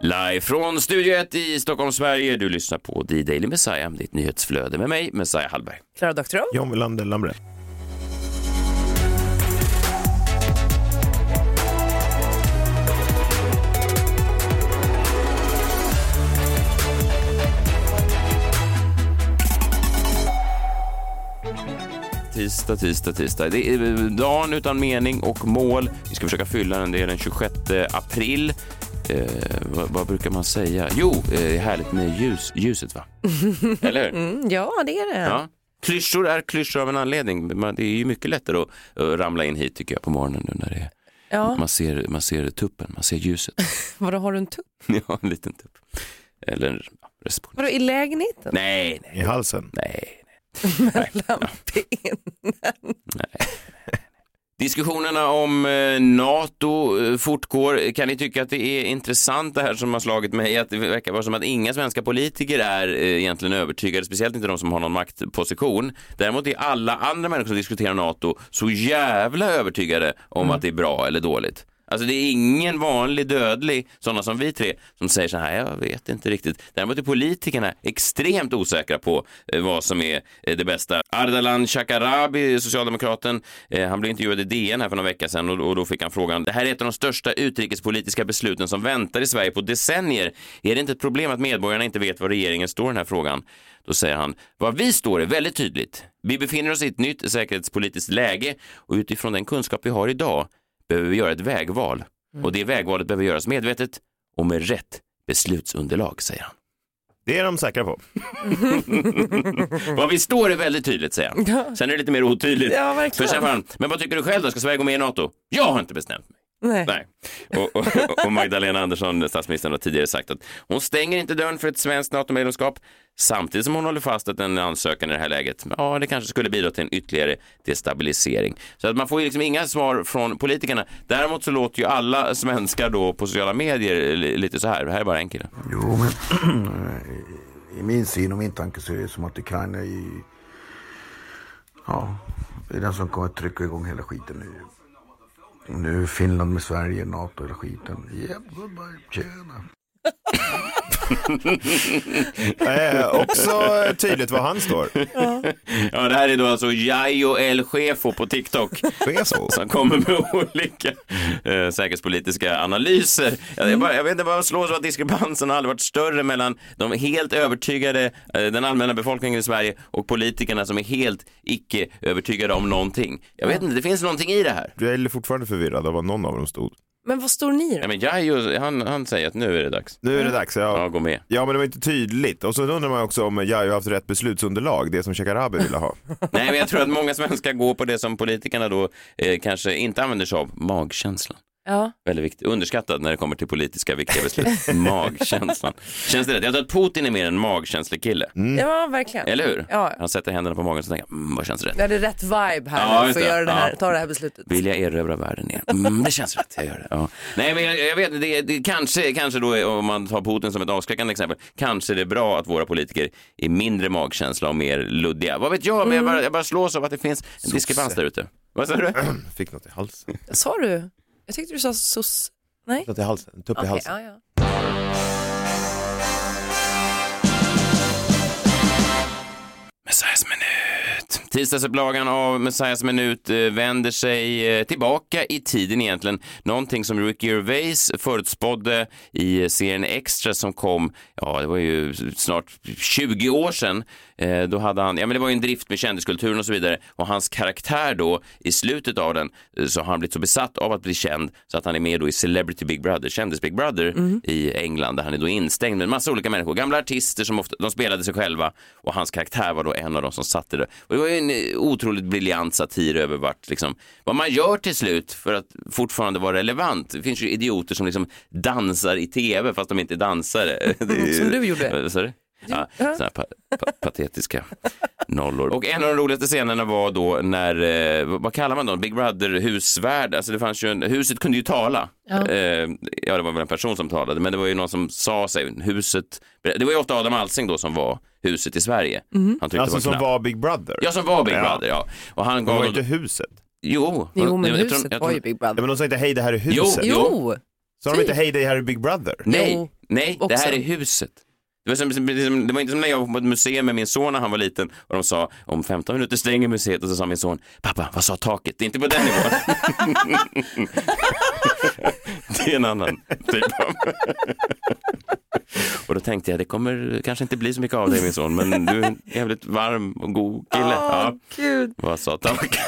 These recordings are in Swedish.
Live från Studio 1 i Stockholm, Sverige. Du lyssnar på The Daily Messiah, ditt nyhetsflöde med mig, Messiah Hallberg. Klara Doktorow. John Wilander Lambrell. Tisdag, tisdag, tisdag. Det är dagen utan mening och mål. Vi ska försöka fylla den. Det är den 26 april. Eh, vad, vad brukar man säga? Jo, eh, det är härligt med ljus, ljuset, va? Eller hur? Mm, ja, det är det. Ja. Klyschor är klyschor av en anledning. Man- Det är ju mycket lättare att, att ramla in hit tycker jag på morgonen nu när det är, Ja. man, ser, man ser tuppen, man ser ljuset. Vadå, har du en tupp? ja, en liten tupp. Eller en ja, respons. Vadå, i lägenheten? Nej, nej, I halsen. nej. Mellan benen? Nej. Diskussionerna om eh, NATO eh, fortgår. Kan ni tycka att det är intressant det här som har slagit mig? Att det verkar vara som att inga svenska politiker är eh, egentligen övertygade, speciellt inte de som har någon maktposition. Däremot är alla andra människor som diskuterar NATO så jävla övertygade om att det är bra eller dåligt. Alltså det är ingen vanlig dödlig, sådana som vi tre, som säger så här, jag vet inte riktigt. Däremot är politikerna extremt osäkra på eh, vad som är eh, det bästa. Ardalan Shekarabi, socialdemokraten, eh, han blev intervjuad i DN här för några veckor sedan och, och då fick han frågan, det här är ett av de största utrikespolitiska besluten som väntar i Sverige på decennier. Är det inte ett problem att medborgarna inte vet var regeringen står i den här frågan? Då säger han, vad vi står är väldigt tydligt. Vi befinner oss i ett nytt säkerhetspolitiskt läge och utifrån den kunskap vi har idag behöver vi göra ett vägval. Och det vägvalet behöver göras medvetet och med rätt beslutsunderlag, säger han. Det är de säkra på. Vad vi står är väldigt tydligt, säger han. Sen är det lite mer otydligt. Ja, verkligen. För sen men vad tycker du själv då? Ska Sverige gå med i NATO? Jag har inte bestämt mig. Nej. Nej. Och, och, och Magdalena Andersson, statsministern, har tidigare sagt att hon stänger inte dörren för ett svenskt NATO-medlemskap samtidigt som hon håller fast att en ansökan i det här läget, ja, det kanske skulle bidra till en ytterligare destabilisering. Så att man får ju liksom inga svar från politikerna. Däremot så låter ju alla svenskar då på sociala medier li- lite så här. Det här är bara en kille. Jo, men i min syn och min tanke så är det som att Ukraina är i... Ja, det är den som kommer att trycka igång hela skiten nu. Nu Finland med Sverige, NATO, hela skiten. Yeah, goodbye, tjena. Eh, också tydligt var han står. Ja, det här är då alltså Jajo El Chefo på TikTok. Cheso. som kommer med olika eh, säkerhetspolitiska analyser. Jag, jag, bara, jag vet inte vad slås av att diskrepansen har aldrig varit större mellan de helt övertygade, eh, den allmänna befolkningen i Sverige och politikerna som är helt icke övertygade om någonting. Jag vet inte, det finns någonting i det här. Jag är fortfarande förvirrad av vad någon av dem stod. Men vad står ni då? Nej, men Jajo, han, han säger att nu är det dags. Nu är det dags. Ja, Ja, gå med. ja men det var inte tydligt. Och så undrar man också om jag har haft rätt beslutsunderlag, det som Shekarabi ville ha. Nej, men jag tror att många svenskar går på det som politikerna då eh, kanske inte använder sig av, magkänslan. Ja. Väldigt viktigt. Underskattad när det kommer till politiska viktiga beslut. Magkänslan. Känns det rätt? Jag tror att Putin är mer en magkänslig kille. ja, verkligen. Eller hur? Ja. Han sätter händerna på magen och så tänker mm, vad känns rätt? Vi hade rätt vibe här Ja, för att det. göra det här, Ja. ta det här beslutet. Vill jag erövra världen igen? Mm, det känns rätt, jag gör det. Ja. Nej, men jag, jag vet, det, det, kanske, kanske då, om man tar Putin som ett avskräckande exempel, kanske det är bra att våra politiker är mindre magkänsla och mer luddiga. Vad vet jag, men jag bara, jag bara slås av att det finns en diskrepans där ute. Vad sa du? Fick något i halsen. Sa du? Jag tyckte du sa sos... Nej? Något i halsen. En tupp i Okej, halsen. ja, ja. Messiahs minut. Tisdagsupplagan av Messiahs minut eh, vänder sig eh, tillbaka i tiden egentligen. Någonting som Ricky Gervais förutspådde i serien Extra som kom, ja det var ju snart 20 år sedan. Eh, Då hade han, ja men det var ju en drift med kändiskulturen och så vidare och hans karaktär då i slutet av den eh, så har han blivit så besatt av att bli känd så att han är med då i Celebrity Big Brother, Kändis Big Brother i England där han är då instängd med en massa olika människor, gamla artister som ofta, de spelade sig själva och hans karaktär var då en av de som satte det. Och det var ju en eh, otroligt briljant satir över vart, liksom, vad man gör till slut för att fortfarande vara relevant. Det finns ju idioter som liksom dansar i tv fast de inte är dansare. Som du gjorde. Ja, såna här pa pa patetiska nollor. Och en av de roligaste scenerna var då när, eh, vad kallar man dem, Big Brother husvärd, alltså det fanns ju en, huset kunde ju tala. Ja. Eh, ja, det var väl en person som talade, men det var ju någon som sa sig, huset, det var ju ofta Adam Alsing då som var huset i Sverige. Han tyckte Alltså det som var Big Brother? Ja, som var Big Ja. Brother, ja. Och han Det gav var då- inte huset? Jo. Jo, men jag huset jag var ju Big Ja, Brother. men de sa inte hej det här är Jo, huset? Jo! Sa de inte hej det här är Big Brother? Nej, Jo, nej, det här är huset. Det var, som, det var inte som när jag var på ett museum med min son när han var liten och de sa om 15 minuter stänger museet och så sa min son pappa vad sa taket? Det är inte på den nivån. det är en annan typ av. och då tänkte jag det kommer kanske inte bli så mycket av dig min son men du är en jävligt varm och god kille. ja. Gud. Vad sa taket?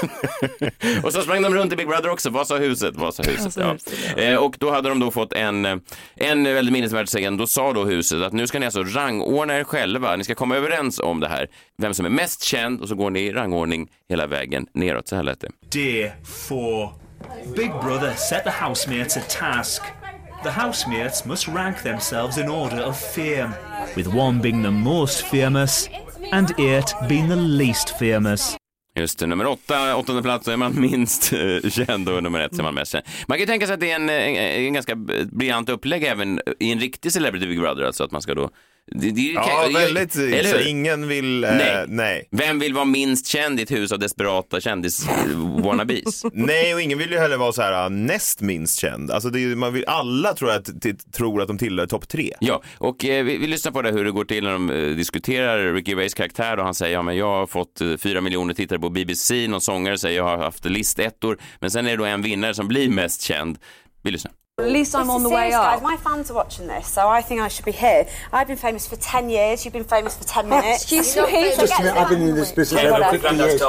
och så sprang de runt i Big Brother också. Vad sa huset? Vad sa huset? Ja. Eh, och då hade de då fått en, eh, en väldigt minnesvärd scen. Då sa då huset att nu ska ni alltså rangordna er själva. Ni ska komma överens om det här. Vem som är mest känd och så går ni i rangordning hela vägen neråt. Så här lät det. Day 4. Big Brother set the housemates a task. The housemates must rank themselves in order of fame, with one being the most famous and eight being the least famous. Just det, nummer åtta, åttonde plats så är man minst eh, känd och nummer ett så är man mest känd. Man kan ju tänka sig att det är en, en, en ganska briljant upplägg även i en riktig Celebrity Big Brother, alltså att man ska då... Det, det, Ja, jag- väldigt. Eller hur? ingen vill... Eh, Nej. nej. Vem vill vara minst känd i ett hus av desperata kändis-wannabes? Nej, och ingen vill ju heller vara så här uh, näst minst känd. Alltså det man vill, alla tror att, t- tror att de tillhör topp tre. ja, och eh, vi, vi lyssnar på det hur det går till när de eh, diskuterar Ricky Gervais karaktär och han säger ja men jag har fått eh, fyra miljoner tittare på BBC, någon sångare säger jag har haft listettor, men sen är det då en vinnare som blir mest känd. Vi lyssnar. At least I'm on the way Serious, up. guys, my fans are watching this, so I think I should be here. I've been famous for 10 years, you've been famous for 10 minutes. Excuse me? Just a minute, I've been in this business over 50 years.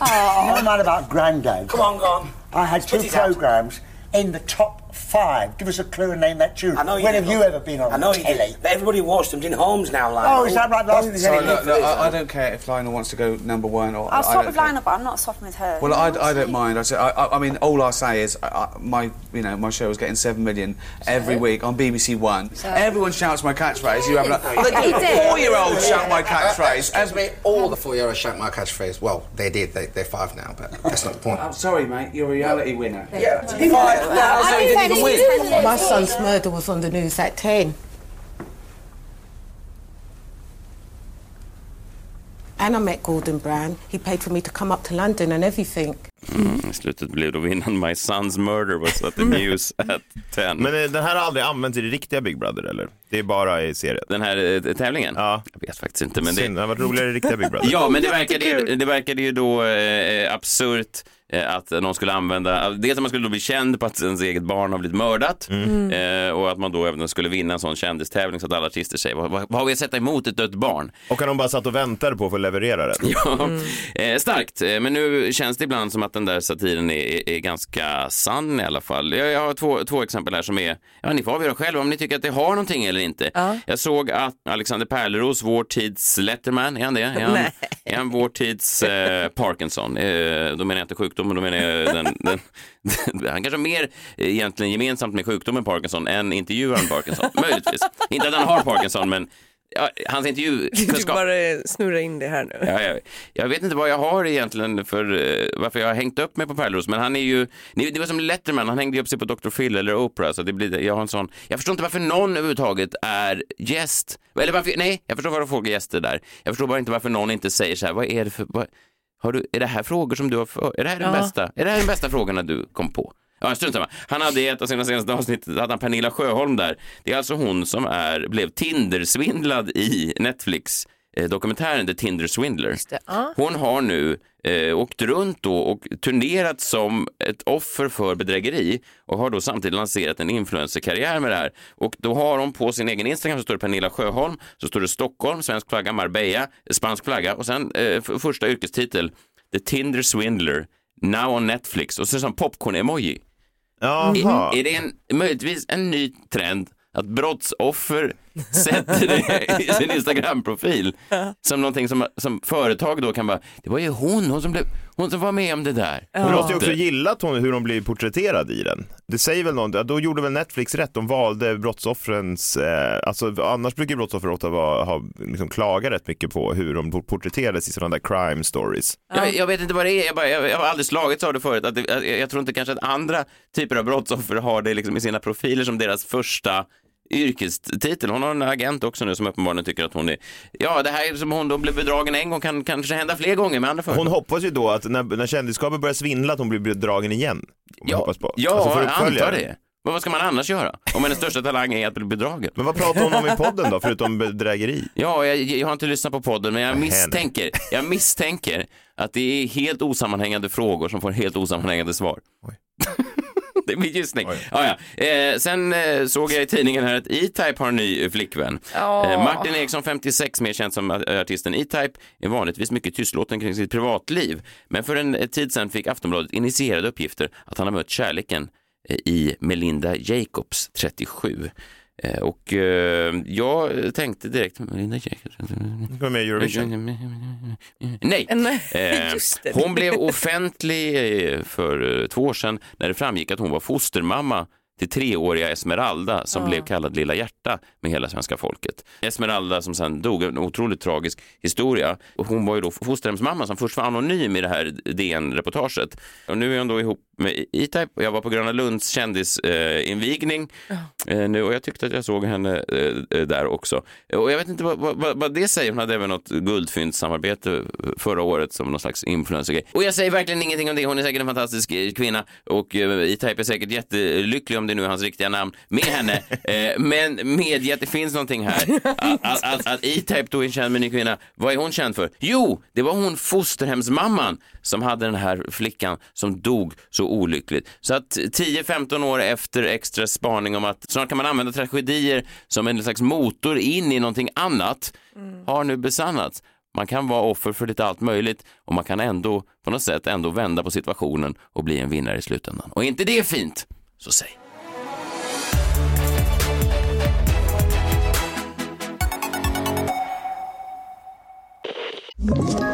Never mind oh. about granddad. Come on, go on. I had two programs in the top five. Give us a clue and name that tune. I know you when did, have you ever been on I know you telly? did. But everybody watched them in homes now, like. Oh, is that right? Last there's Sorry, look, left? look, I, I don't care if Lionel wants to go number one or. I'll I swap with. Lionel, but I'm not swapping with her. Well, I, I don't mind. I, say, I, I- I mean, all I say is I, I, my, you know, my show is getting seven million every week on BBC One. Everyone shouts my catchphrase. You have like, they do. Four-year-olds shout my catchphrase. Excuse me, all the four-year-olds shout my catchphrase. Well, they did. They, they're five now, but that's not the point. I'm sorry, mate. You're a reality winner. Yeah. Five. How you didn't even win? My son's murder was on the news at 10. And I met Gordon Brown. He paid for me to come up to London and everything. I slutet blev då vinnaren My Son's Murder was at the news at 10. Men eh, den här har aldrig använts i det riktiga Big Brother, eller? Det är bara i serien? Den här eh, tävlingen? Ja. Jag vet faktiskt inte. Men det... Synd, det hade varit roligare i riktiga Big Brother. Ja, men det verkade, ju- det verkade ju då eh, absurt att någon skulle använda, dels att man skulle då bli känd på att ens eget barn har blivit mördat eh, och att man då även skulle vinna en sån kändistävling så att alla artister säger vad, vad, vad har vi att sätta emot ett dött barn? Och kan de bara satt och väntade på för att leverera den? Ja, eh, starkt. Eh, Men nu känns det ibland som att den där satiren är, är, är ganska sann i alla fall. Jag, jag har två, två exempel här som är, ja ni får avgöra själva om ni tycker att det har någonting eller inte. Jag såg att Alexander Pärleros, vår tids Letterman, är han det? Är han, är han vår tids eh, Parkinson? Eh, då menar jag inte sjukdomen, då menar jag den, den, han kanske har mer eh, egentligen gemensamt med sjukdomen Parkinson än intervjuaren Parkinson, möjligtvis. Inte att han har Parkinson, men ja, hans Du intervjukunskap. bara snurra in det här nu. Ja, jag, jag vet inte vad jag har egentligen för eh, varför jag har hängt upp mig på Pärleros, men han är ju, det var som Letterman, han hängde upp sig på Dr. Phil eller Oprah, så det blir, jag har en sån, jag förstår inte varför någon överhuvudtaget är gäst, eller varför, nej, jag förstår varför folk är gäster där, jag förstår bara inte varför någon inte säger så här, vad är det för, vad, har du, är det här frågor som du har, för, är det här den Ja. bästa, är det här den bästa frågorna du kom på? Ja, strunt samma. Han hade i ett av sina senaste avsnitt, hade han Pernilla Sjöholm där. Det är alltså hon som är, blev Tinder-svindlad i Netflix dokumentären The Tinder Swindler. det. Hon har nu eh, åkt runt då och turnerat som ett offer för bedrägeri och har då samtidigt lanserat en influencerkarriär med det här. Och då har hon på sin egen Instagram så står det Pernilla Sjöholm, så står det Stockholm, svensk flagga, Marbella, spansk flagga och sen eh, första yrkestitel The Tinder Swindler, now on Netflix och så som popcorn-emoji. Är, är det en, möjligtvis en ny trend att brottsoffer sätter det i sin Instagram-profil som någonting som, som företag då kan bara, det var ju hon, hon som, blev, hon som var med om det där. Hon måste ju också gilla att hon, hur hon blir porträtterad i den. Det säger väl något, då gjorde väl Netflix rätt, de valde brottsoffrens, eh, alltså annars brukar brottsoffer ofta vara, ha, liksom, klaga rätt mycket på hur de porträtterades i sådana där crime stories. Jag, jag vet inte vad det är, jag, bara, jag, jag har aldrig slagits av det förut. Att det, jag, jag tror inte kanske att andra typer av brottsoffer har det liksom i sina profiler som deras första yrkestitel. Hon har en agent också nu som uppenbarligen tycker att hon är, ja det här som hon då blev bedragen en gång kan kanske hända fler gånger med andra företag. Hon hoppas ju då att när, när kändisskapet börjar svindla att hon blir bedragen igen. Ja, hoppas på. ja Alltså jag antar det. Men vad ska man annars göra? Om hennes största talang är att bli bedragen. Men vad pratar hon om i podden då, förutom bedrägeri? Ja, jag, jag har inte lyssnat på podden, men jag misstänker, jag misstänker att det är helt osammanhängande frågor som får helt osammanhängande svar. det är min gissning. Ja, ja. Eh, sen eh, såg jag i tidningen här att E-Type har en ny eh, flickvän. Ja. Eh, Martin Eriksson, 56, mer känd som eh, artisten E-Type, är vanligtvis mycket tystlåten kring sitt privatliv. Men för en eh, tid sedan fick Aftonbladet initierade uppgifter att han har mött kärleken i Melinda Jacobs, 37. Eh, Och eh, jag tänkte direkt, Jacobs... Går med i Eurovision. Nej, Eh, just det. hon blev offentlig eh, för eh, två år sedan när det framgick att hon var fostermamma till treåriga Esmeralda som Ja. blev kallad Lilla hjärta med hela svenska folket. Esmeralda som sen dog, en otroligt tragisk historia. Och hon var ju då fosterhemsmamma som först var anonym i det här DN-reportaget. Och nu är hon då ihop med E-Type och jag var på Gröna Lunds kändisinvigning eh, nu och jag tyckte att jag såg henne eh, eh, där också. Och jag vet inte vad, vad, vad det säger, hon hade även något guldfyndssamarbete förra året som någon slags influencergrej. Och jag säger verkligen ingenting om det, hon är säkert en fantastisk eh, kvinna och eh, E-Type är säkert jättelycklig om det nu är hans riktiga namn med henne. Eh, men medge att det finns någonting här. Att, att, att, att E-Type då är känd med en ny kvinna, vad är hon känd för? Jo, det var hon fosterhemsmamman som hade den här flickan som dog så olyckligt. Så att 10-15 år efter extra spaning om att snart kan man använda tragedier som en slags motor in i någonting annat har nu besannats. Man kan vara offer för lite allt möjligt och man kan ändå på något sätt ändå vända på situationen och bli en vinnare i slutändan. Och är inte det fint, så säg. Ett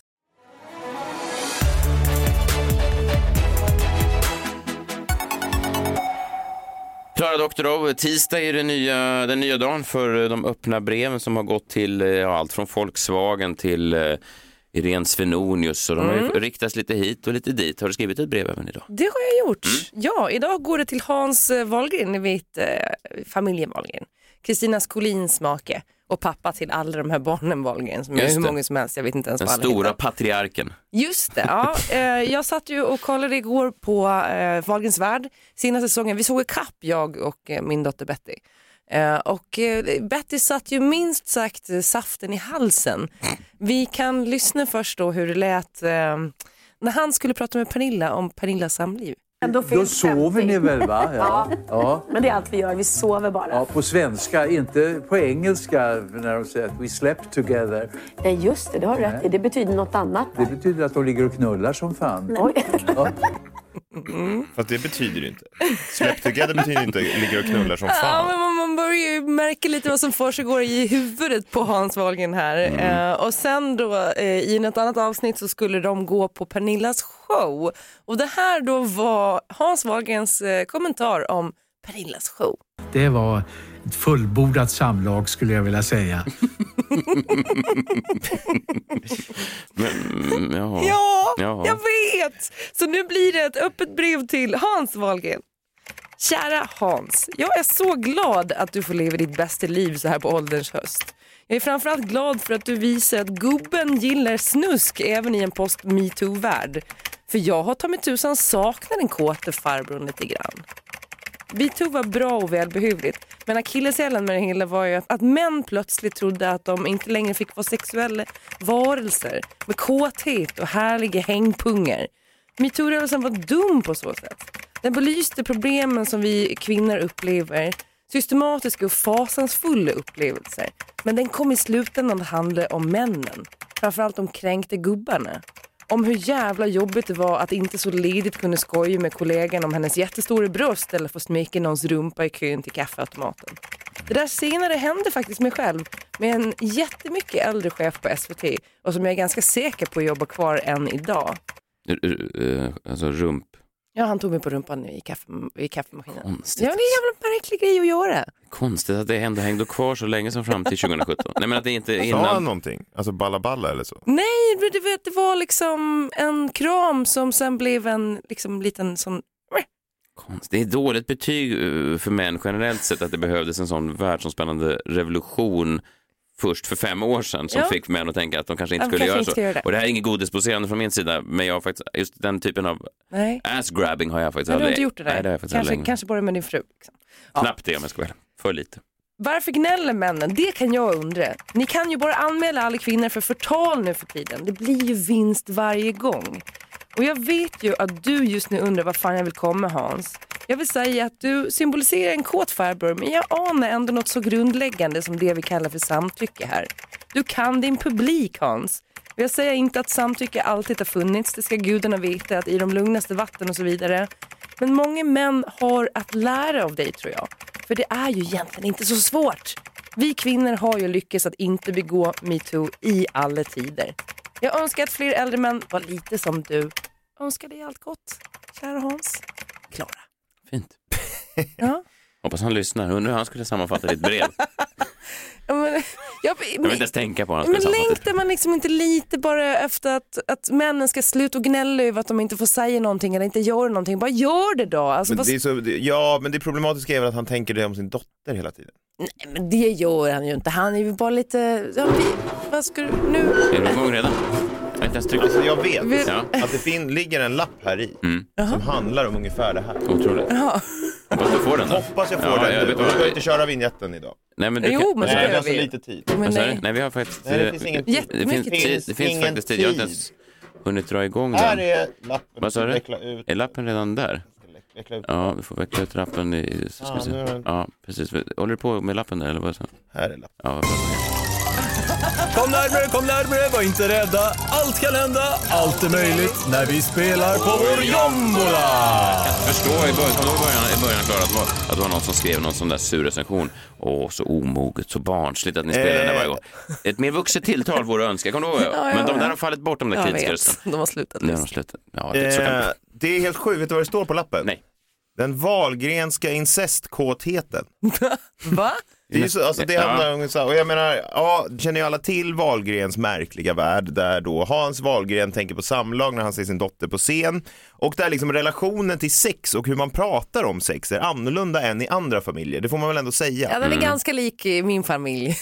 Klara Doktorov, tisdag är det nya, den nya dagen för de öppna breven som har gått till eh, ja, allt från Volkswagen till eh, Irene Svenonius och de har Mm. riktats lite hit och lite dit. Har du skrivit ett brev även idag? Det har jag gjort. Mm. Ja, idag går det till Hans eh, Wahlgren, vet eh, familjen Wahlgren. Kristina Skolins make och pappa till alla de här barnen Wahlgren som är hur många som helst, jag vet inte ens Den vad alla stora heter. patriarken. Just det, ja. Eh, jag satt ju och kollade igår på eh, Wahlgrens värld, senaste säsongen. Vi såg kapp jag och eh, min dotter Betty. Eh, och Betty satt ju minst sagt saften i halsen. Vi kan lyssna först då hur det lät när han skulle prata med Pernilla om Pernillas samliv. Då sover ni väl va? Ja. ja. Men det är allt vi gör, vi sover bara. Ja, på svenska, inte på engelska när de säger att we slept together. Nej just det, det har du rätt i. Det betyder något annat. Det betyder att de ligger och knullar som fan. Oj. Ja. Fast det betyder det inte. Släpp together betyder inte ligger och knullar som Ja, fan. men man, man börjar ju märka lite vad som försiggår i huvudet på Hans Wahlgren här. Mm. Eh, och sen då eh, i något annat avsnitt så skulle de gå på Pernillas show. Och det här då var Hans Wahlgrens eh, kommentar om Pernillas show. Det var ett fullbordat samlag skulle jag vilja säga. Men, ja. Ja, Ja. jag vet! Så nu blir det ett öppet brev till Hans Wahlgren. Kära Hans, jag är så glad att du får leva ditt bästa liv så här på ålderns höst. Jag är framförallt glad för att du visar att gubben gillar snusk även i en post-metoo-värld. För jag har ta mig tusan saknat den kåte farbrorn lite grann. Metoo var bra och välbehövligt. Men akilleshälen med det hela var ju att, att män plötsligt trodde att de inte längre fick vara sexuella varelser med kåthet och härliga hängpungar. Metoo-rörelsen var dum på så sätt. Den belyste problemen som vi kvinnor upplever, systematiska och fasansfulla upplevelser. Men den kom i slutändan att handla om männen, framförallt de kränkta gubbarna. Om hur jävla jobbigt det var att inte så ledigt kunna skoja med kollegan om hennes jättestora bröst eller få smeka någons rumpa i kön till kaffeautomaten. Det där senare hände faktiskt mig själv med en jättemycket äldre chef på SVT och som jag är ganska säker på jobbar kvar än idag. R eh, Alltså rump. Ja, han tog mig på rumpan i, kaffe, i kaffemaskinen. Konstigt. Ja, det är en jävla märklig grej att göra. Konstigt att det ändå hängde kvar så länge som fram till 2017. Nej men att det inte Sa han innan... någonting? Alltså balla balla eller så? Nej, men du vet, det var liksom en kram som sen blev en liksom, liten sån... Det är dåligt betyg eh, för män generellt sett att det behövdes en sån världsomspännande revolution först för fem år sedan som Ja. fick män att tänka att de kanske inte De skulle kanske göra inte så. göra det. Och det här är inget godisposerande från min sida, men jag har faktiskt, just den typen av ass-grabbing har jag faktiskt men du har aldrig- inte gjort det där. Nej, det har jag faktiskt kanske, aldrig. kanske bara med din fru. Liksom. Knappt det om jag ska vara. För lite. Varför gnäller männen? Det kan jag undra. Ni kan ju bara anmäla alla kvinnor för förtal nu för tiden. Det blir ju vinst varje gång. Och jag vet ju att du just nu undrar vad fan jag vill komma Hans. Jag vill säga att du symboliserar en kåt farbror men jag anar ändå något så grundläggande som det vi kallar för samtycke här. Du kan din publik Hans. Och jag säger inte att samtycke alltid har funnits, det ska gudarna veta, att i de lugnaste vatten och så vidare. Men många män har att lära av dig tror jag. För det är ju egentligen inte så svårt. Vi kvinnor har ju lyckats att inte begå metoo i alla tider. Jag önskar att fler äldre män var lite som du. Önskar dig allt gott, kära Hans. Klara. Fint. Ja. Hoppas han lyssnar. Undrar hur han skulle sammanfatta ditt brev. Ja, men, jag, Jag vill inte ens tänka på han men längtar man liksom inte lite bara efter att, att männen ska sluta och gnälla över att de inte får säga någonting eller inte gör någonting? Bara gör det då. Alltså, Men vad- det är så, ja, men det problematiska är väl att han tänker det om sin dotter hela tiden. Nej, men det gör han ju inte. Han är ju bara lite... Ja, vi, vad ska du nu? Är du igång redan? Jag. Alltså jag vet Vi- att det fin- ligger en lapp här i som handlar om ungefär det här. Otroligt. Ja. Hoppas du får den då. Hoppas jag får Ja, den jag du ska inte köra vignetten idag. Nej, men du Jo, kan... men så Nej, gör vi har så vi. lite tid. Men nej. Nej, vi har faktiskt... Nej, det eh, finns ingen tid. det, finns, tid. tid. det finns faktiskt tid. Jag har inte tid. ens hunnit dra igång Här den. är lappen. Vad sa du? Ut. Är lappen redan där? Ja, du får veckla ut lappen i... Ska Ja, vi se. nu är den- Ja, precis. Håller du på med lappen där eller vad? Här är lappen. Ja. Kom närmare, kom närmare, var inte rädda. Allt kan hända, allt är möjligt när vi spelar på vår jombola. Jag förstår i början, i början, i början Klara, att, det var, att det var någon som skrev någon sån där sur recension. Åh, så omoget, så barnsligt att ni spelar den där varje gång. Ett mer vuxet tilltal vore önska, kommer du ihåg? Ja, ja, Men de där har fallit bort, de där kritiska rösterna. De har slutat. Nu har de slutat. Ja, det, så kan Eh, det är helt sjukt, vet du vad det står på lappen? Nej. Den Wahlgrenska incestkåtheten. Va? Det är så, alltså det Ja. handlar om, så- och jag menar, ja, känner ju alla till Wahlgrens märkliga värld där då Hans Wahlgren tänker på samlag när han ser sin dotter på scen och där liksom relationen till sex och hur man pratar om sex är annorlunda än i andra familjer, det får man väl ändå säga. Ja, Mm. den är ganska lik i min familj.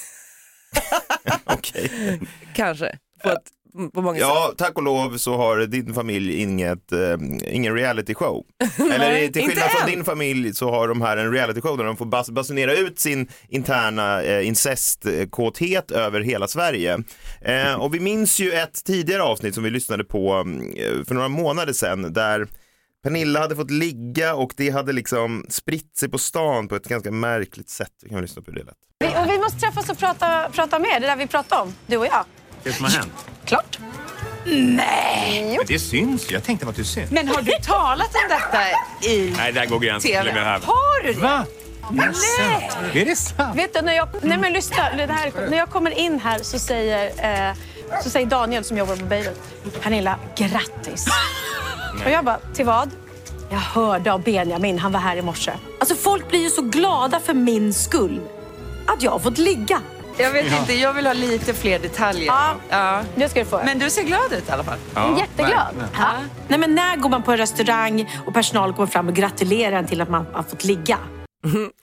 Okej. Kanske. På, ett, på många Ja, sätt. tack och lov så har din familj inget, eh, ingen reality show. Eller Nej, till skillnad från än. din familj så har de här en reality show där de får bas- basunera ut sin interna eh, incestkåthet över hela Sverige. Eh, och vi minns ju ett tidigare avsnitt som vi lyssnade på mm, eh, för några månader sedan där Pernilla hade fått ligga och det hade liksom spritt sig på stan på ett ganska märkligt sätt. Vi kan väl lyssna på hur det lät. Vi, och vi måste träffas och prata, prata mer, det där vi pratade om, du och jag. Det som har hänt? Klart. Nej! Men det syns. Jag tänkte på att du ser. Men har du talat om detta i Nej, där går gränsen till och här. Har du det? Va? Nej! Är det sant? Vet du, när jag, nej men lyssna, det här, är- när jag kommer in här så säger, eh, så säger Daniel som jobbar på Beirut, Pernilla, grattis. Och jag bara, till vad? Jag hörde av Benjamin, han var här i morse. Alltså folk blir ju så glada för min skull. Att jag har fått ligga. Jag vet inte, jag vill ha lite fler detaljer. Ja, ja. det ska du få. Men du ser glad ut i alla fall. Är jätteglad. Ja. Nej, men när går man på en restaurang och personalen kommer fram och gratulerar en till att man har fått ligga?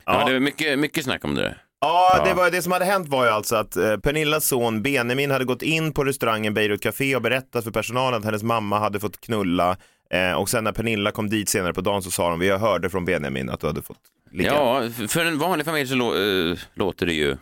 Ja, det är mycket, mycket snack om det där. Ja, det, var, det som hade hänt var ju alltså att eh, Pernillas son Benjamin hade gått in på restaurangen Beirut Café och berättat för personalen att hennes mamma hade fått knulla eh, och sen när Pernilla kom dit senare på dagen så sa de, vi hörde från Benjamin att du hade fått ligga. Ja, för en vanlig familj så lå- eh, låter det ju, ja,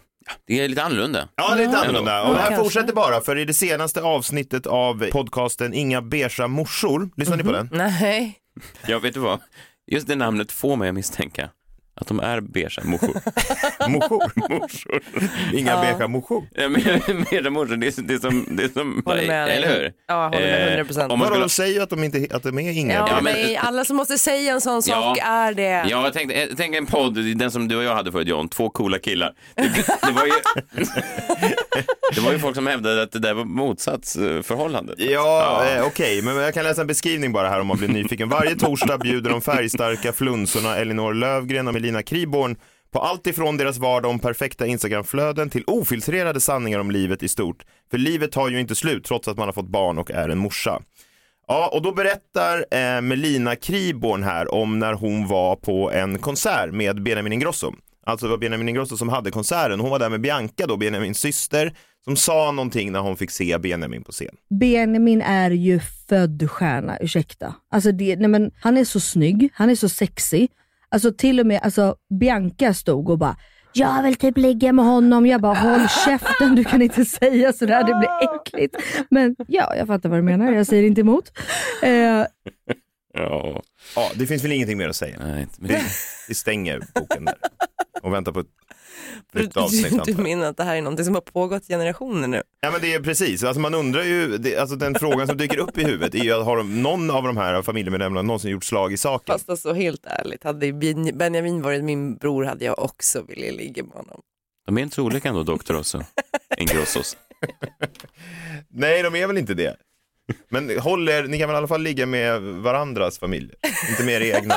det är lite annorlunda. Ja, det är lite annorlunda. Och det här fortsätter bara, för i det senaste avsnittet av podcasten Inga beiga morsor, lyssnar ni på den? Nej. Ja, vet du vad? Just det namnet får mig att misstänka att de är beiga morsor. morsor? morsor. Inga Ja. beiga morsor? Ja, men beiga morsor, det är, det är som... Det är som Håller med eller hur? Ja, håller med Eh, 100%. om man Vadå, skulle- de säger ju att de, inte, att de är inga Ja, nej, alla som måste säga en sån sak Ja. är det. Ja, jag tänkte, jag tänkte en podd, den som du och jag hade förut John, två coola killar. Det, det, var, ju, det var ju folk som hävdade att det där var motsatsförhållandet. Ja, eh, okej, men jag kan läsa en beskrivning bara här om man blir nyfiken. Varje torsdag bjuder de färgstarka flunsorna Elinor Lövgren och Melina Kriborn på allt ifrån deras vardag om perfekta Instagramflöden till ofiltrerade sanningar om livet i stort. För livet tar ju inte slut trots att man har fått barn och är en morsa. Ja, och då berättar eh, Melina Kriborn här om när hon var på en konsert med Benjamin Ingrosso. Alltså det var Benjamin Ingrosso som hade konserten. Hon var där med Bianca då, Benjamins syster, som sa någonting när hon fick se Benjamin på scen. Benjamin är ju född stjärna, ursäkta. Alltså det, nej men, han är så snygg, han är så sexig. Alltså till och med alltså, Bianca stod och bara jag vill typ ligga med honom. Jag bara håll käften, du kan inte säga sådär, det blir äckligt. Men ja, jag fattar vad du menar, jag säger inte emot. Eh, Ja. Ja, det finns väl ingenting mer att säga. Nej, vi, vi stänger boken där och väntar på ett nytt Du, avsnitt. du, jag. menar att det här är något som har pågått generationer nu? Ja men det är precis, alltså man undrar ju, det, alltså den frågan som dyker upp i huvudet är ju att har de, någon av de här familjemedlemmarna någonsin gjort slag i saken? Fast alltså helt ärligt, hade Ben- Benjamin varit min bror hade jag också velat ligga med honom. De är inte så olika ändå, Doktor också. Ingrossos. Nej, de är väl inte det. Men håller, ni kan väl i alla fall ligga med varandras familjer, inte med era egna.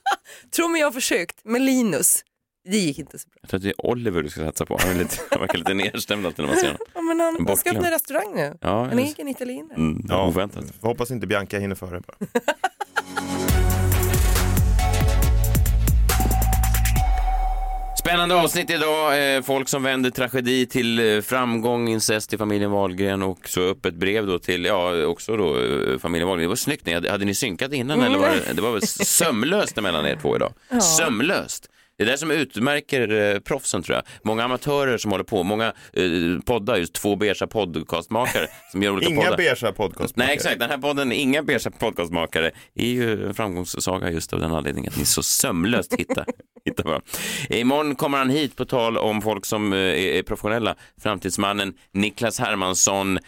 Tror mig jag har försökt med Linus. Det gick inte så bra. Jag tror att det är Oliver du ska satsa på. Han, är lite, han verkar lite nedstämd alltid när man ser honom. Ja, men han, han ska öppna restaurang nu. Ja, en just- egen italienare. Mm, ja. Oväntat. Hoppas inte Bianca hinner före bara. Spännande avsnitt idag. Eh, folk som vänder tragedi till eh, framgång, incest i familjen Wahlgren och så öppet brev då till, ja, också då eh, familjen Wahlgren. Det var snyggt. Hade, ni synkat innan eller var det, det var väl sömlöst mellan er två idag? Ja. Sömlöst. Det är det som utmärker eh, proffsen tror jag. Många amatörer som håller på, många eh, poddar, just två beiga podcastmakare som gör olika Inga poddar. beiga podcastmakare. Nej, exakt. Den här podden, Inga beiga podcastmakare, är ju en framgångssaga just av den anledningen att ni så sömlöst hittar, hittar varandra. Imorgon kommer han hit på tal om folk som eh, är, professionella. Framtidsmannen Niklas Hermansson.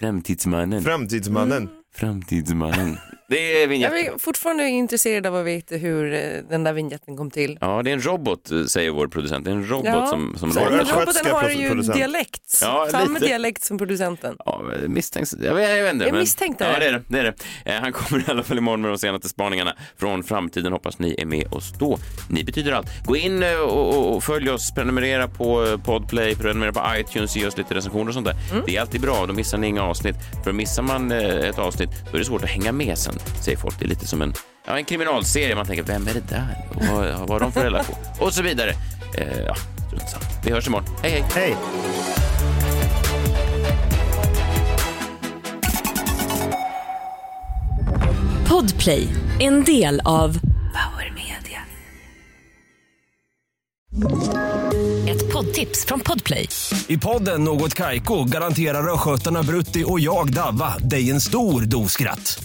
Framtidsmannen. Framtidsmannen. Framtidsmannen. Det är Jag vinjetten. är fortfarande intresserad av att veta hur eh, den där vignetten kom till. Ja, det är en robot, eh, säger vår producent. Det är en robot Ja, som, som så låter den så. roboten har ju dialekt. Ja, Samma lite. dialekt som producenten. Ja, misstänks... Jag vet, jag vet inte. Jag men... misstänkte ja, det. det. Är det, det är det. Eh, han kommer i alla fall imorgon med de senaste spaningarna från framtiden. Hoppas ni är med oss då. Ni betyder allt. Gå in eh, och, och, och följ oss, prenumerera på eh, Podplay, prenumerera på iTunes, ge oss lite recensioner och sånt där. Mm. Det är alltid bra, då missar ni inga avsnitt. För missar man eh, ett avsnitt, då är det svårt att hänga med sen, säger folk. Det är lite som en, ja, en kriminalserie. Man tänker, vem är det där? Och vad, vad har de för relation? Och så vidare. Eh, ja, strunt samma. Vi hörs imorgon. Hej, hej! Hej! Podplay, en del av Power Media. Ett poddtips från Podplay. I podden Något Kaiko garanterar östgötarna Brutti och jag, Davva, dig en stor dos skratt.